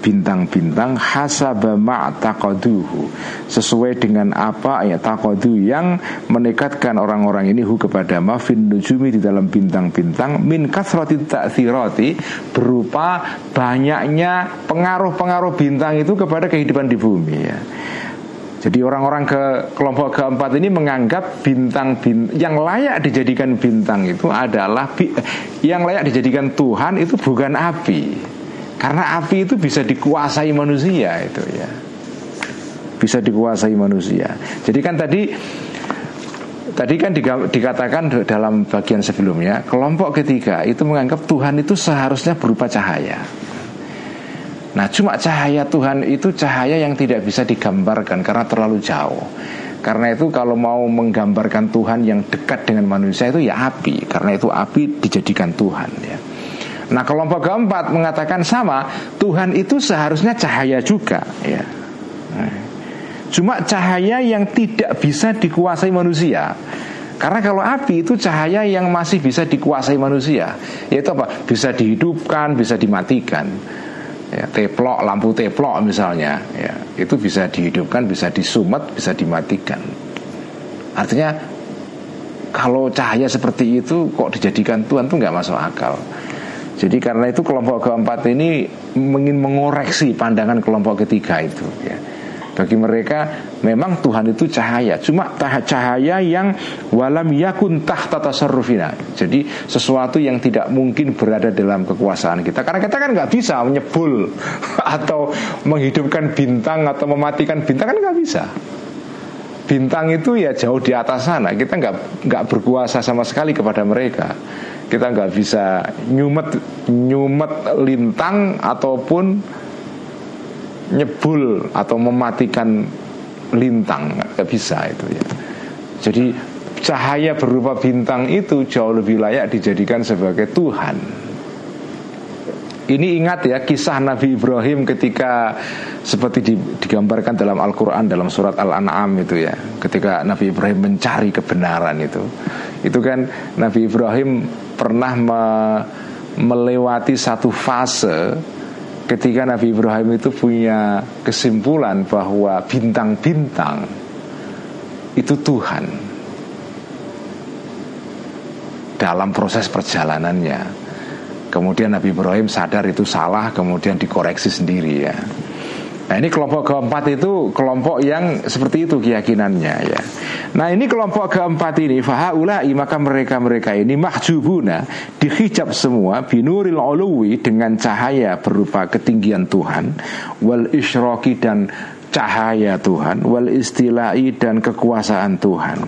bintang-bintang hasaba ma'taqaduhu sesuai dengan apa ya taqadu yang menekatkan orang-orang ini hu kepada mafin nujumi di dalam bintang-bintang min kasrati ta'thirati berupa banyaknya pengaruh-pengaruh bintang itu kepada kehidupan di bumi ya. Jadi orang-orang ke kelompok keempat ini menganggap bintang bintang yang layak dijadikan bintang itu adalah yang layak dijadikan Tuhan itu bukan api. Karena api itu bisa dikuasai manusia itu ya. Bisa dikuasai manusia. Jadi kan tadi Tadi kan dikatakan dalam bagian sebelumnya Kelompok ketiga itu menganggap Tuhan itu seharusnya berupa cahaya Nah cuma cahaya Tuhan itu cahaya yang tidak bisa digambarkan Karena terlalu jauh Karena itu kalau mau menggambarkan Tuhan yang dekat dengan manusia itu ya api Karena itu api dijadikan Tuhan ya Nah kelompok keempat mengatakan sama Tuhan itu seharusnya cahaya juga ya. Cuma cahaya yang tidak bisa dikuasai manusia. Karena kalau api itu cahaya yang masih bisa dikuasai manusia. Yaitu apa? Bisa dihidupkan, bisa dimatikan. Ya, Teplok, lampu teplok misalnya ya, Itu bisa dihidupkan, bisa disumet, bisa dimatikan. Artinya kalau cahaya seperti itu kok dijadikan Tuhan tuh nggak masuk akal jadi karena itu kelompok keempat ini ingin mengoreksi pandangan kelompok ketiga itu ya. Bagi mereka memang Tuhan itu cahaya. Cuma cahaya yang walam yakun tahta tasarrufina. Jadi sesuatu yang tidak mungkin berada dalam kekuasaan kita. Karena kita kan nggak bisa menyebul Atau menghidupkan bintang atau mematikan bintang kan nggak bisa Bintang itu ya jauh di atas sana. Kita nggak nggak berkuasa sama sekali kepada mereka. Kita nggak bisa nyumet nyumet lintang ataupun nyebul atau mematikan lintang. Nggak bisa itu ya. Jadi cahaya berupa bintang itu jauh lebih layak dijadikan sebagai Tuhan ini ingat ya kisah Nabi Ibrahim ketika seperti digambarkan dalam Al-Quran dalam surat Al-An'am itu ya. Ketika Nabi Ibrahim mencari kebenaran itu. Itu kan Nabi Ibrahim pernah me melewati satu fase ketika Nabi Ibrahim itu punya kesimpulan bahwa bintang-bintang itu Tuhan. Dalam proses perjalanannya. Kemudian Nabi Ibrahim sadar itu salah, kemudian dikoreksi sendiri ya. Nah ini kelompok keempat itu kelompok yang seperti itu keyakinannya ya. Nah ini kelompok keempat ini fahaulai maka mereka-mereka ini mahjubuna dihijab semua binuril uluwi dengan cahaya berupa ketinggian Tuhan wal isyraki dan cahaya Tuhan wal istilai dan kekuasaan Tuhan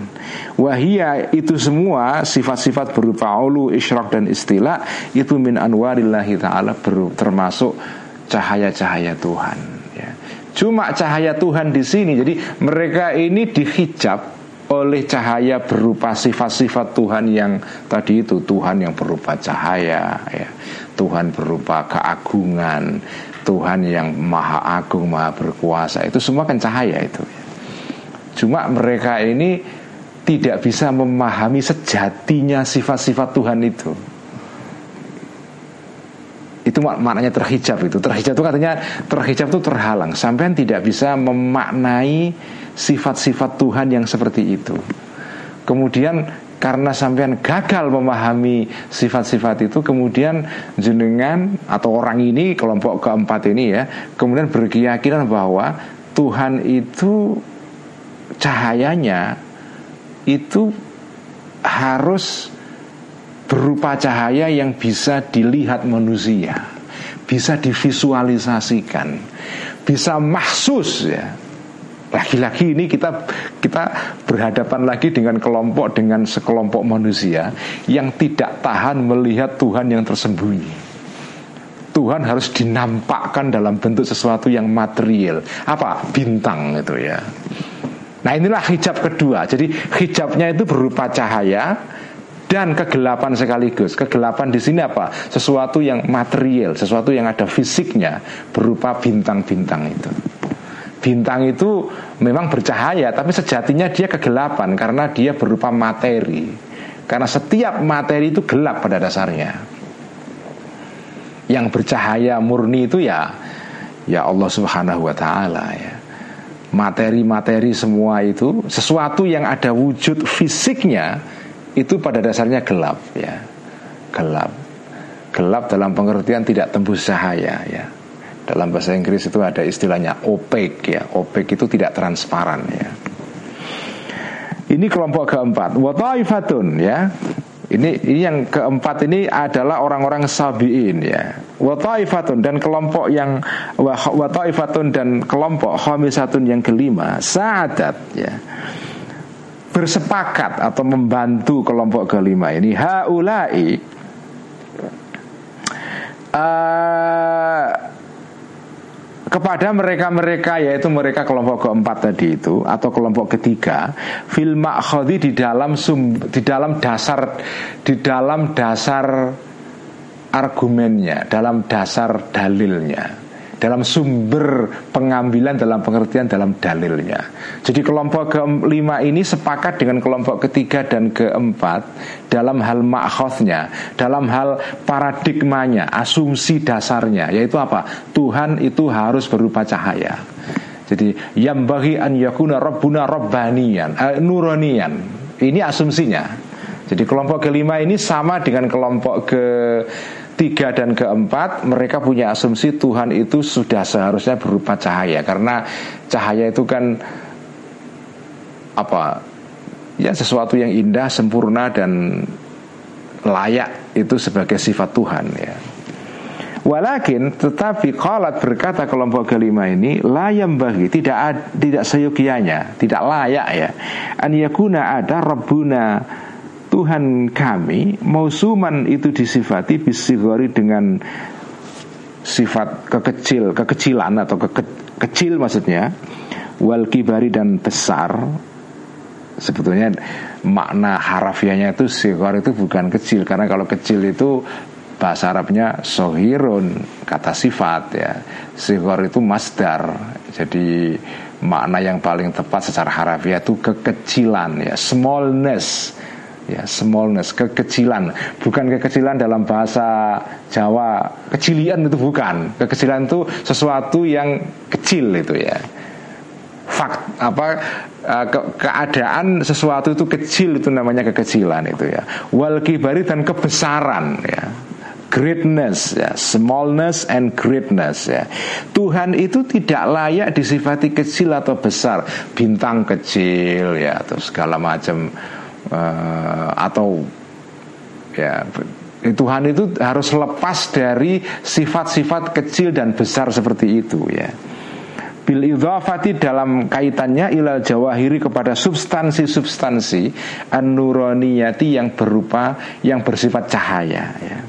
wahia itu semua sifat-sifat berupa ulu isyrak dan istilah itu min anwarillahi taala termasuk cahaya-cahaya Tuhan ya. Cuma cahaya Tuhan di sini jadi mereka ini dihijab oleh cahaya berupa sifat-sifat Tuhan yang tadi itu Tuhan yang berupa cahaya ya. Tuhan berupa keagungan Tuhan yang maha agung maha berkuasa. Itu semua kan cahaya itu. Cuma mereka ini tidak bisa memahami sejatinya sifat-sifat Tuhan itu. Itu maknanya terhijab itu. Terhijab itu katanya terhijab itu terhalang. Sampai tidak bisa memaknai sifat-sifat Tuhan yang seperti itu. Kemudian karena sampean gagal memahami sifat-sifat itu kemudian jenengan atau orang ini kelompok keempat ini ya kemudian berkeyakinan bahwa Tuhan itu cahayanya itu harus berupa cahaya yang bisa dilihat manusia bisa divisualisasikan bisa mahsus ya lagi-lagi ini kita kita berhadapan lagi dengan kelompok dengan sekelompok manusia yang tidak tahan melihat Tuhan yang tersembunyi. Tuhan harus dinampakkan dalam bentuk sesuatu yang material. Apa? Bintang itu ya. Nah inilah hijab kedua Jadi hijabnya itu berupa cahaya dan kegelapan sekaligus. Kegelapan di sini apa? Sesuatu yang material, sesuatu yang ada fisiknya berupa bintang-bintang itu. Bintang itu memang bercahaya, tapi sejatinya dia kegelapan karena dia berupa materi. Karena setiap materi itu gelap pada dasarnya. Yang bercahaya murni itu ya ya Allah Subhanahu wa taala ya materi-materi semua itu sesuatu yang ada wujud fisiknya itu pada dasarnya gelap ya gelap gelap dalam pengertian tidak tembus cahaya ya dalam bahasa Inggris itu ada istilahnya opaque ya. Opaque itu tidak transparan ya. Ini kelompok keempat. Wataifatun ya. Ini, ini yang keempat ini adalah orang-orang sabiin ya. Wa dan kelompok yang wa, dan kelompok khamisatun yang kelima saadat ya. Bersepakat atau membantu kelompok kelima ini. Haulai uh, kepada mereka-mereka yaitu mereka kelompok keempat tadi itu atau kelompok ketiga fil makhodi di dalam sum, di dalam dasar di dalam dasar argumennya, dalam dasar dalilnya dalam sumber pengambilan dalam pengertian dalam dalilnya. Jadi kelompok kelima ini sepakat dengan kelompok ketiga dan keempat dalam hal makhosnya, dalam hal paradigmanya, asumsi dasarnya, yaitu apa? Tuhan itu harus berupa cahaya. Jadi yang bagi an yakuna rabbuna rabbanian, uh, nuranian. Ini asumsinya. Jadi kelompok kelima ini sama dengan kelompok ke tiga dan keempat mereka punya asumsi Tuhan itu sudah seharusnya berupa cahaya. Karena cahaya itu kan apa ya sesuatu yang indah sempurna dan layak itu sebagai sifat Tuhan ya. Walakin tetapi kalat berkata kelompok kelima ini layam bagi tidak tidak seyogianya tidak layak ya an yakuna ada rabbuna Tuhan kami Mausuman itu disifati Bisigori dengan Sifat kekecil Kekecilan atau keke, kecil maksudnya. Wal kibari dan besar. Sebetulnya Makna harafiahnya itu Sigor itu bukan kecil. Karena kalau kecil itu Bahasa Arabnya sohirun Kata sifat ya. Sigor itu masdar. Jadi makna yang paling tepat secara harafiah itu kekecilan ya. Smallness ya smallness kekecilan. Bukan kekecilan dalam bahasa Jawa kecilian itu bukan. Kekecilan itu sesuatu yang kecil itu ya. Fakt apa eh, ke, keadaan sesuatu itu kecil itu namanya kekecilan itu ya. Wal kibari dan kebesaran ya. Greatness ya smallness and greatness ya. Tuhan itu tidak layak disifati kecil atau besar. Bintang kecil ya atau segala macam uh, atau ya Tuhan itu harus lepas dari sifat-sifat kecil dan besar seperti itu ya. Bil idhafati dalam kaitannya ilal jawahiri kepada substansi-substansi an yang berupa yang bersifat cahaya ya.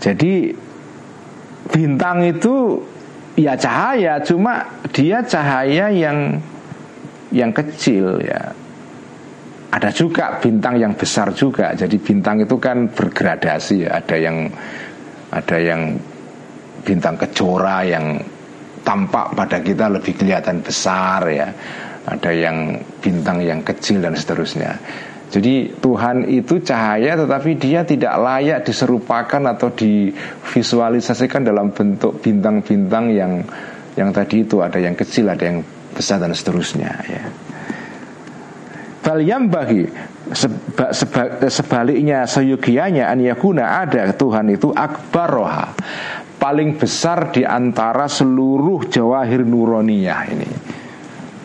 Jadi bintang itu ya cahaya cuma dia cahaya yang yang kecil ya ada juga bintang yang besar juga. Jadi bintang itu kan bergradasi ya. Ada yang ada yang bintang kejora yang tampak pada kita lebih kelihatan besar ya. Ada yang bintang yang kecil dan seterusnya. Jadi Tuhan itu cahaya tetapi dia tidak layak diserupakan atau divisualisasikan dalam bentuk bintang-bintang yang yang tadi itu ada yang kecil, ada yang besar dan seterusnya ya. Bal bagi seba, seba, sebaliknya seyugianya an yakuna ada Tuhan itu akbaroha paling besar di antara seluruh jawahir nuroniyah ini.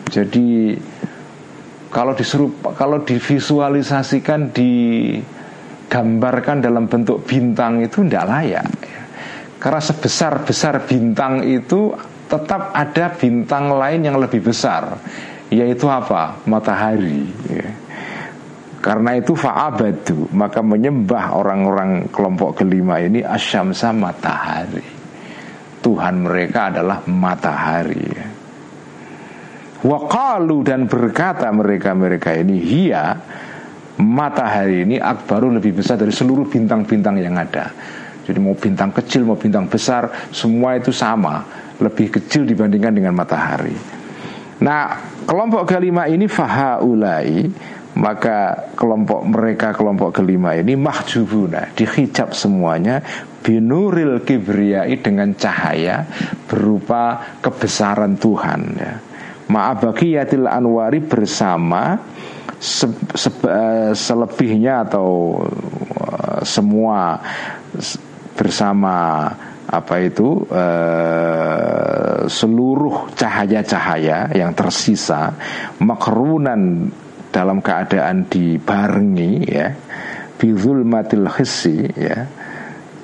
Jadi kalau disuruh kalau divisualisasikan digambarkan dalam bentuk bintang itu tidak layak. Karena sebesar besar bintang itu tetap ada bintang lain yang lebih besar yaitu apa matahari ya. karena itu fa'abadu maka menyembah orang-orang kelompok kelima ini asyamsa matahari Tuhan mereka adalah matahari ya. Waqalu dan berkata mereka-mereka ini Hia matahari ini akbaru lebih besar dari seluruh bintang-bintang yang ada Jadi mau bintang kecil mau bintang besar Semua itu sama Lebih kecil dibandingkan dengan matahari Nah kelompok kelima ini Fahaulai Maka kelompok mereka kelompok kelima ini Mahjubuna Dihijab semuanya Binuril kibriyai dengan cahaya Berupa kebesaran Tuhan ya. Ma'abakiyatil anwari bersama se, se, uh, selebihnya atau uh, semua bersama apa itu uh, seluruh cahaya-cahaya yang tersisa makrunan dalam keadaan dibarengi ya bizul matil hissi ya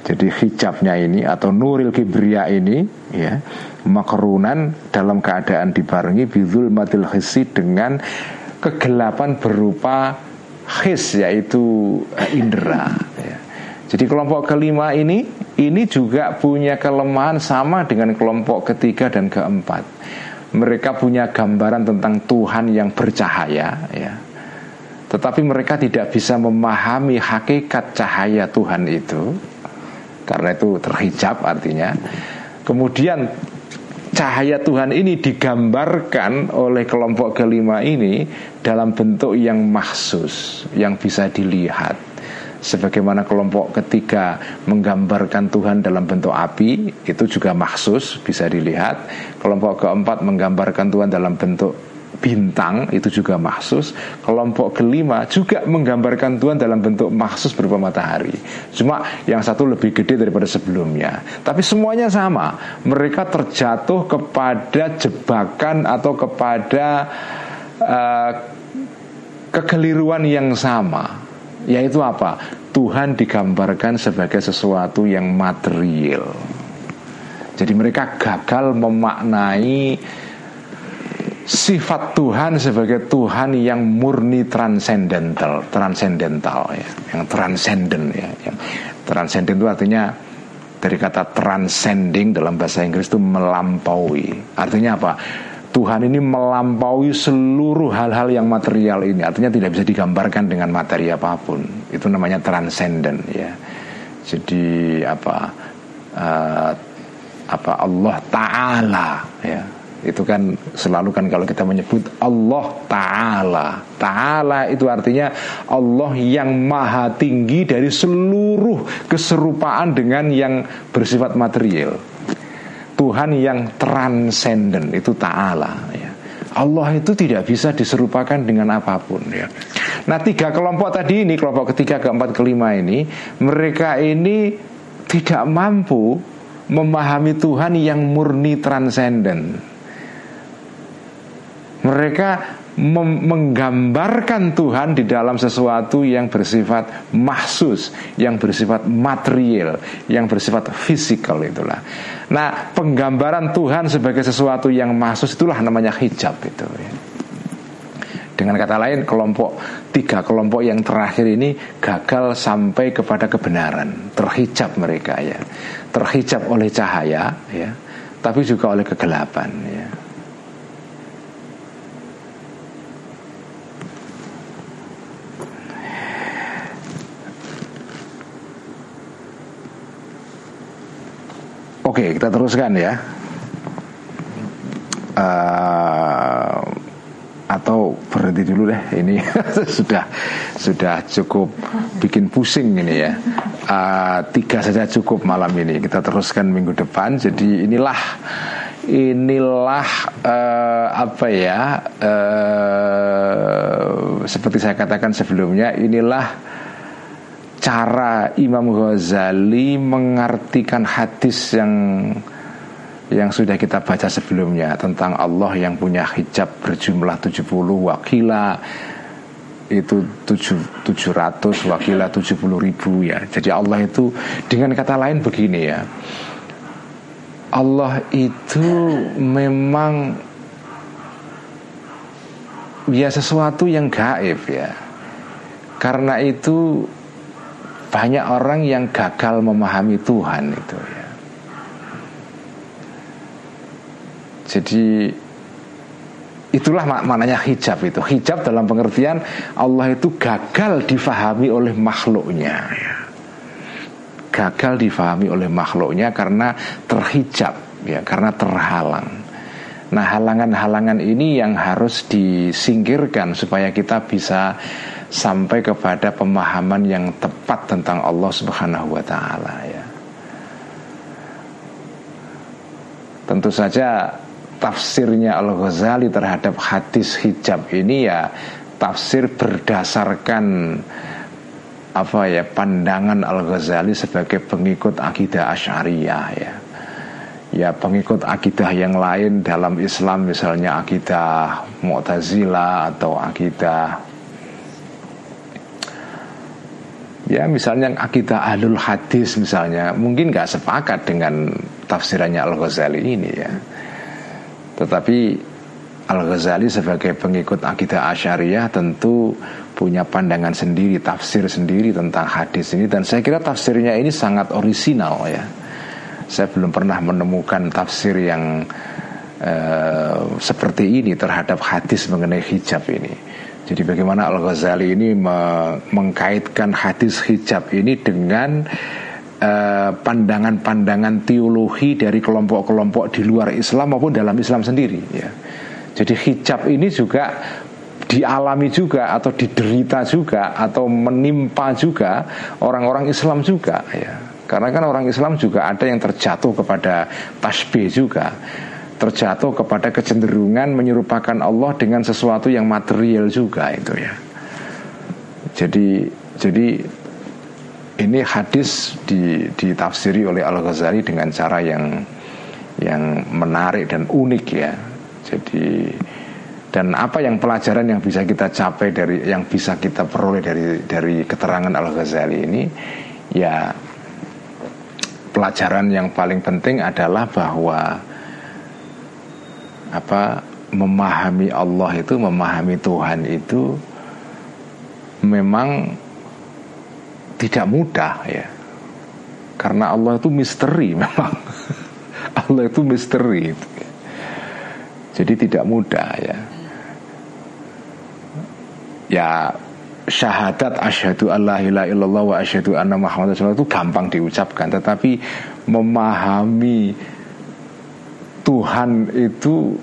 jadi hijabnya ini atau nuril kibria ini ya makrunan dalam keadaan dibarengi bizul matil hissi dengan kegelapan berupa his yaitu indera ya. jadi kelompok kelima ini ini juga punya kelemahan sama dengan kelompok ketiga dan keempat. Mereka punya gambaran tentang Tuhan yang bercahaya ya. Tetapi mereka tidak bisa memahami hakikat cahaya Tuhan itu karena itu terhijab artinya. Kemudian cahaya Tuhan ini digambarkan oleh kelompok kelima ini dalam bentuk yang mahsus, yang bisa dilihat. Sebagaimana kelompok ketiga menggambarkan Tuhan dalam bentuk api, itu juga mahsus, bisa dilihat. Kelompok keempat menggambarkan Tuhan dalam bentuk bintang itu juga maksus kelompok kelima juga menggambarkan Tuhan dalam bentuk maksus berupa matahari. Cuma yang satu lebih gede daripada sebelumnya. Tapi semuanya sama. Mereka terjatuh kepada jebakan atau kepada uh, kekeliruan yang sama yaitu apa Tuhan digambarkan sebagai sesuatu yang material jadi mereka gagal memaknai sifat Tuhan sebagai Tuhan yang murni transcendental, transcendental ya, yang transcendent ya, yang transcendent itu artinya dari kata transcending dalam bahasa Inggris itu melampaui. Artinya apa? Tuhan ini melampaui seluruh hal-hal yang material ini. Artinya tidak bisa digambarkan dengan materi apa pun. Itu namanya transcendent ya. Jadi apa? Uh, apa Allah Taala ya itu kan selalu kan kalau kita menyebut Allah Ta'ala Ta'ala itu artinya Allah yang maha tinggi dari seluruh keserupaan dengan yang bersifat material Tuhan yang transenden itu Ta'ala ya. Allah itu tidak bisa diserupakan dengan apa pun ya. Nah tiga kelompok tadi ini Kelompok ketiga, keempat, kelima ini Mereka ini tidak mampu memahami Tuhan yang murni transenden mereka menggambarkan Tuhan di dalam sesuatu yang bersifat mahsus, yang bersifat material, yang bersifat fisikal itulah. Nah, penggambaran Tuhan sebagai sesuatu yang mahsus itulah namanya hijab itu. Ya. Dengan kata lain, kelompok tiga kelompok yang terakhir ini gagal sampai kepada kebenaran, terhijab mereka ya, terhijab oleh cahaya ya, tapi juga oleh kegelapan ya. Oke, kita teruskan ya. Uh, atau berhenti dulu deh. Ini sudah sudah cukup bikin pusing ini ya. Uh, tiga saja cukup malam ini. Kita teruskan minggu depan. Jadi inilah inilah uh, apa ya uh, seperti saya katakan sebelumnya inilah cara Imam Ghazali mengartikan hadis yang yang sudah kita baca sebelumnya tentang Allah yang punya hijab berjumlah 70 wakila itu 7, 700 wakila 70 ribu ya. Jadi Allah itu dengan kata lain begini ya. Allah itu memang ya sesuatu yang gaib ya. Karena itu banyak orang yang gagal memahami Tuhan itu ya. Jadi itulah maknanya hijab itu. Hijab dalam pengertian Allah itu gagal difahami oleh makhluknya. Ya. Gagal difahami oleh makhluknya karena terhijab, ya, karena terhalang. Nah, halangan-halangan ini yang harus disingkirkan supaya kita bisa sampai kepada pemahaman yang tepat tentang Allah Subhanahu wa taala ya. Tentu saja tafsirnya Al-Ghazali terhadap hadis hijab ini ya tafsir berdasarkan apa ya pandangan Al-Ghazali sebagai pengikut akidah Asy'ariyah ya. Ya pengikut akidah yang lain dalam Islam misalnya akidah Mu'tazilah atau akidah ya misalnya akidah Ahlul Hadis misalnya mungkin nggak sepakat dengan tafsirannya Al-Ghazali ini ya. Tetapi Al-Ghazali sebagai pengikut akidah Asyariah tentu punya pandangan sendiri, tafsir sendiri tentang hadis ini dan saya kira tafsirnya ini sangat orisinal ya. Saya belum pernah menemukan tafsir yang uh, seperti ini terhadap hadis mengenai hijab ini. Jadi bagaimana Al-Ghazali ini mengkaitkan hadis hijab ini dengan Eh, pandangan-pandangan teologi dari kelompok-kelompok di luar Islam maupun dalam Islam sendiri ya. Jadi hijab ini juga dialami juga atau diderita juga atau menimpa juga orang-orang Islam juga ya. Karena kan orang Islam juga ada yang terjatuh kepada tasbih juga terjatuh kepada kecenderungan menyerupakan Allah dengan sesuatu yang material juga itu ya. Jadi jadi ini hadis ditafsiri oleh Al Ghazali dengan cara yang yang menarik dan unik ya. Jadi dan apa yang pelajaran yang bisa kita capai dari yang bisa kita peroleh dari dari keterangan Al Ghazali ini ya pelajaran yang paling penting adalah bahwa apa memahami Allah itu memahami Tuhan itu memang tidak mudah ya. Karena Allah itu misteri memang. Allah itu misteri itu. jadi tidak mudah ya. Ya syahadat asyhadu alla ilaha illallah wa asyhadu anna muhammadar rasulullah itu gampang diucapkan. Tetapi memahami Tuhan itu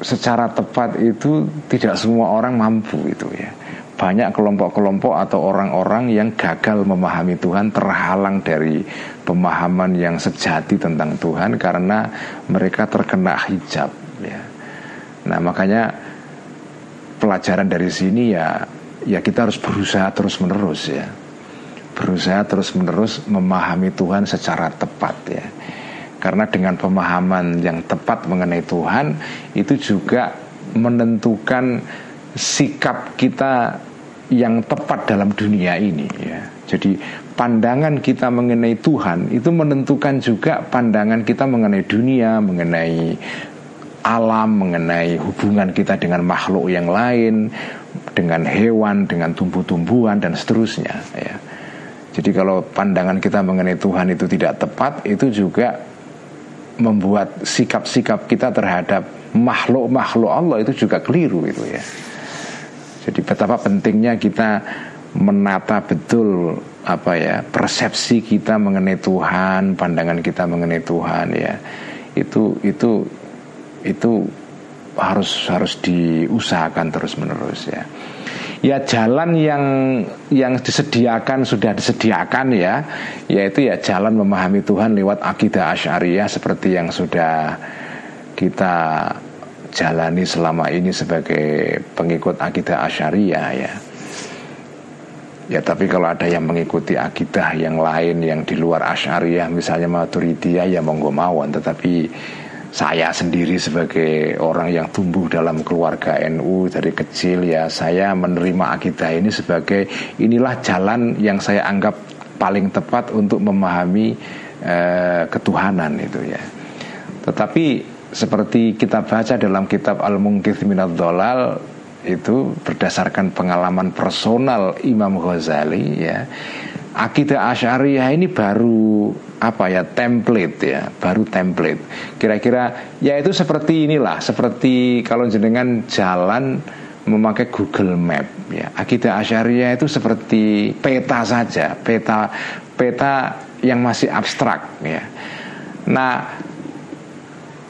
secara tepat itu tidak semua orang mampu itu ya banyak kelompok-kelompok atau orang-orang yang gagal memahami Tuhan terhalang dari pemahaman yang sejati tentang Tuhan karena mereka terkena hijab ya. Nah, makanya pelajaran dari sini ya ya kita harus berusaha terus-menerus ya. Berusaha terus-menerus memahami Tuhan secara tepat ya. Karena dengan pemahaman yang tepat mengenai Tuhan itu juga menentukan sikap kita yang tepat dalam dunia ini ya. Jadi pandangan kita mengenai Tuhan itu menentukan juga pandangan kita mengenai dunia, mengenai alam, mengenai hubungan kita dengan makhluk yang lain, dengan hewan, dengan tumbuh-tumbuhan dan seterusnya ya. Jadi kalau pandangan kita mengenai Tuhan itu tidak tepat, itu juga membuat sikap-sikap kita terhadap makhluk-makhluk Allah itu juga keliru itu ya. Jadi betapa pentingnya kita menata betul apa ya persepsi kita mengenai Tuhan, pandangan kita mengenai Tuhan ya. Itu itu itu harus harus diusahakan terus menerus ya. Ya jalan yang yang disediakan sudah disediakan ya, yaitu ya jalan memahami Tuhan lewat akidah asyariah seperti yang sudah kita jalani selama ini sebagai pengikut akidah asyariah ya. Ya tapi kalau ada yang mengikuti akidah yang lain yang di luar asyariah misalnya Maturidiyah ya monggo mawon. Tetapi saya sendiri sebagai orang yang tumbuh dalam keluarga NU dari kecil ya saya menerima akidah ini sebagai inilah jalan yang saya anggap paling tepat untuk memahami eh, ketuhanan itu ya. Tetapi seperti kita baca dalam kitab Al-Mungkith Minad Dolal itu berdasarkan pengalaman personal Imam Ghazali ya akidah asyariah ini baru apa ya template ya baru template. Kira-kira ya itu seperti inilah seperti kalau jenengan jalan memakai Google Map ya. Akidah asyariah itu seperti peta saja peta peta yang masih abstrak ya. Nah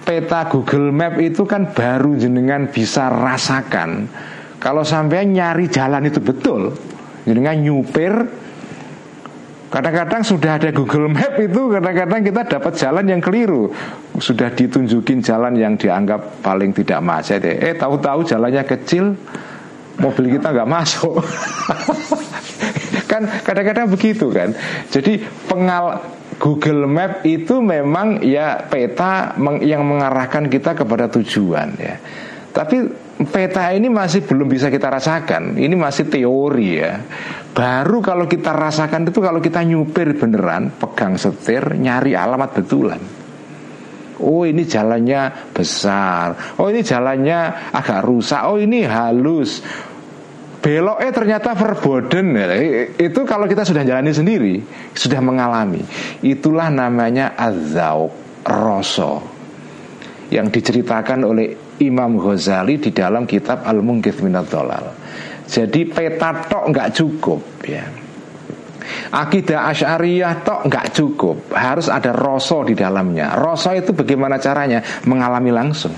peta Google Map itu kan baru jenengan bisa rasakan kalau sampai nyari jalan itu betul. Jenengan nyupir Kadang-kadang sudah ada Google Map itu kadang-kadang kita dapat jalan yang keliru. Sudah ditunjukin jalan yang dianggap paling tidak macet. Ya. Eh tahu-tahu jalannya kecil, mobil kita nggak masuk. kan kadang-kadang begitu kan. Jadi pengal Google Map itu memang ya peta yang mengarahkan kita kepada tujuan ya. Tapi peta ini masih belum bisa kita rasakan. Ini masih teori ya. Baru kalau kita rasakan itu kalau kita nyupir beneran, pegang setir, nyari alamat betulan. Oh ini jalannya besar. Oh ini jalannya agak rusak. Oh ini halus. Beloknya ternyata verboden. Itu kalau kita sudah jalani sendiri, sudah mengalami. Itulah namanya azau roso yang diceritakan oleh Imam Ghazali di dalam kitab Al-Mungkith Minat Dolal. Jadi peta tok nggak cukup ya. Akidah Asy'ariyah tok nggak cukup, harus ada rasa di dalamnya. Rasa itu bagaimana caranya? Mengalami langsung.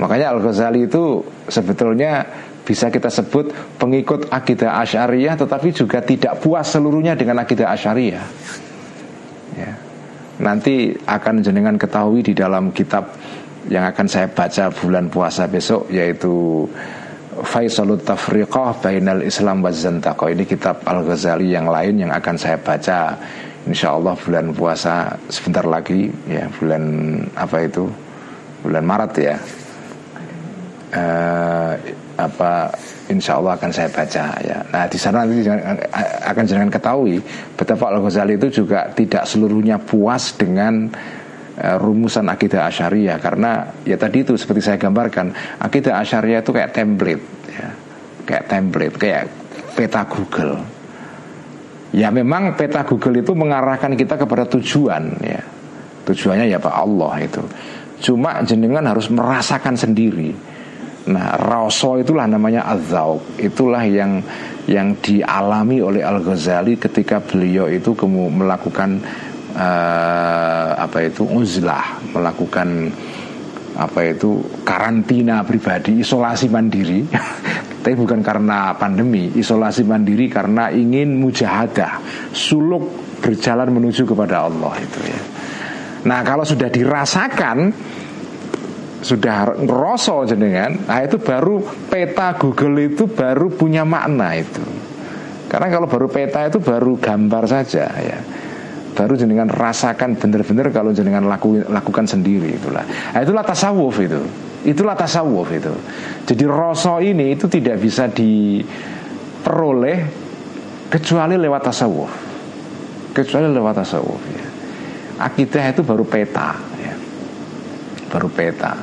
Makanya Al-Ghazali itu sebetulnya bisa kita sebut pengikut akidah Asy'ariyah tetapi juga tidak puas seluruhnya dengan akidah Asy'ariyah. Ya. Nanti akan jenengan ketahui di dalam kitab yang akan saya baca bulan puasa besok yaitu Faisalut Tafriqah Bainal Islam wa Ini kitab Al-Ghazali yang lain yang akan saya baca. Insya Allah bulan puasa sebentar lagi ya Bulan apa itu? Bulan Maret ya. Uh, apa Insya Allah akan saya baca ya. Nah di sana nanti akan jangan ketahui betapa Al Ghazali itu juga tidak seluruhnya puas dengan Eh, rumusan akidah asyariah karena ya tadi itu seperti saya gambarkan akidah asyariah itu kayak template ya. Kayak template kayak peta Google. Ya memang peta Google itu mengarahkan kita kepada tujuan ya. Tujuannya ya Pak Allah itu. Cuma jenengan harus merasakan sendiri. Nah rasa itulah namanya azau itulah yang yang dialami oleh Al Ghazali ketika beliau itu melakukan uh, apa itu uzlah melakukan apa itu karantina pribadi isolasi mandiri. Tapi bukan karena pandemi isolasi mandiri karena ingin mujahadah suluk berjalan menuju kepada Allah itu ya. Nah kalau sudah dirasakan sudah rosol jenengan nah itu baru peta Google itu baru punya makna itu. Karena kalau baru peta itu baru gambar saja ya baru jenengan rasakan benar-benar kalau jenengan laku, lakukan sendiri itulah. Nah, itulah tasawuf itu. Itulah tasawuf itu. Jadi rasa ini itu tidak bisa diperoleh kecuali lewat tasawuf. Kecuali lewat tasawuf ya. akidah itu baru peta ya. baru peta.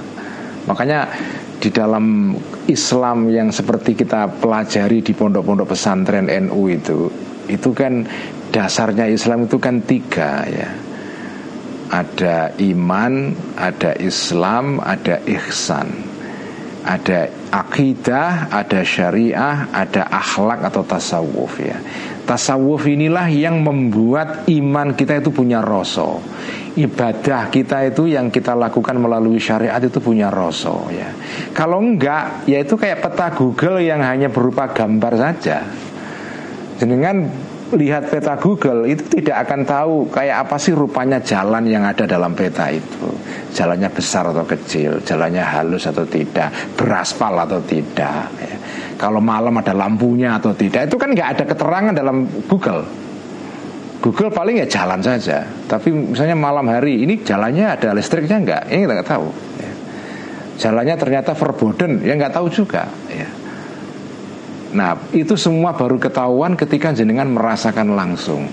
Makanya di dalam Islam yang seperti kita pelajari di pondok-pondok pesantren NU itu itu kan dasarnya Islam itu kan tiga ya ada iman, ada Islam, ada ihsan ada akidah, ada syariah, ada akhlak atau tasawuf ya. Tasawuf inilah yang membuat iman kita itu punya rasa. Ibadah kita itu yang kita lakukan melalui syariat itu punya rasa ya. Kalau enggak, ya itu kayak peta Google yang hanya berupa gambar saja. Jenengan lihat peta Google itu tidak akan tahu kayak apa sih rupanya jalan yang ada dalam peta itu. Jalannya besar atau kecil, jalannya halus atau tidak, beraspal atau tidak. Ya. Kalau malam ada lampunya atau tidak, itu kan nggak ada keterangan dalam Google. Google paling ya jalan saja. Tapi misalnya malam hari ini jalannya ada listriknya nggak? Ini kita nggak tahu. Ya. Jalannya ternyata verboden, ya nggak tahu juga. Ya. Nah itu semua baru ketahuan ketika jenengan merasakan langsung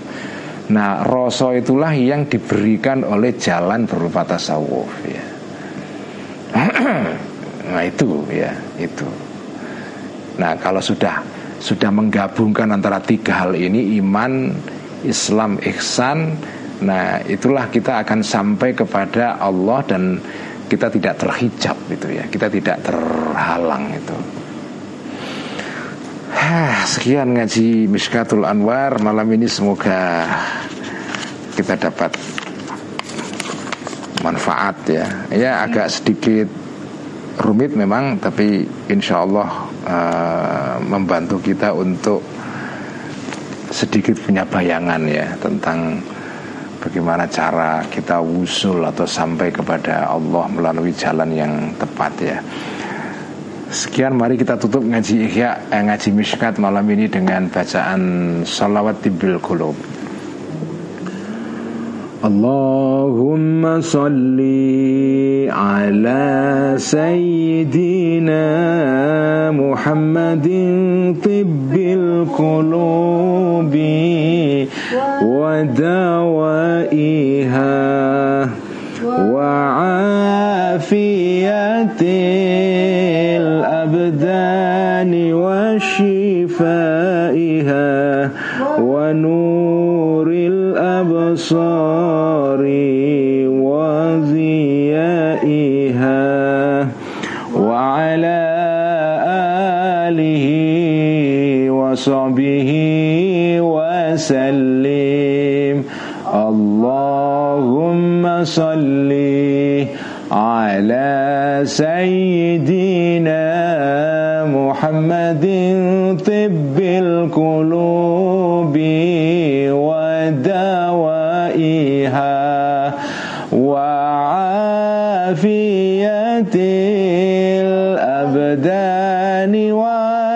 Nah rasa itulah yang diberikan oleh jalan berupa tasawuf ya. Nah itu ya itu Nah kalau sudah sudah menggabungkan antara tiga hal ini iman, Islam, ihsan. Nah, itulah kita akan sampai kepada Allah dan kita tidak terhijab itu ya. Kita tidak terhalang itu. Hah, sekian ngaji Miskatul Anwar malam ini semoga kita dapat manfaat ya. Ya agak sedikit rumit memang tapi insya Allah uh, membantu kita untuk sedikit punya bayangan ya tentang bagaimana cara kita wusul atau sampai kepada Allah melalui jalan yang tepat ya. Sekian mari kita tutup ngaji Ihya eh, Ngaji Mishkat malam ini dengan bacaan Salawat Tibil Qulub. Allahumma salli ala Sayyidina Muhammadin Tibbil Qulubi Wa الأبصار وضيائها وعلى آله وصحبه وسلم. اللهم صلِّ على سيدنا محمد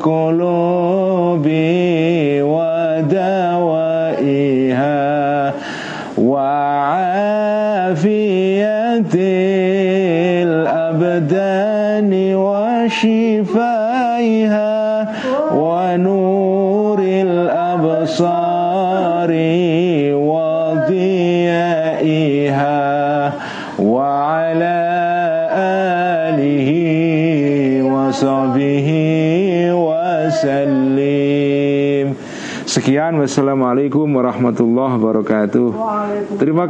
color. Sekian wassalamualaikum warahmatullahi wabarakatuh. Terima kasih.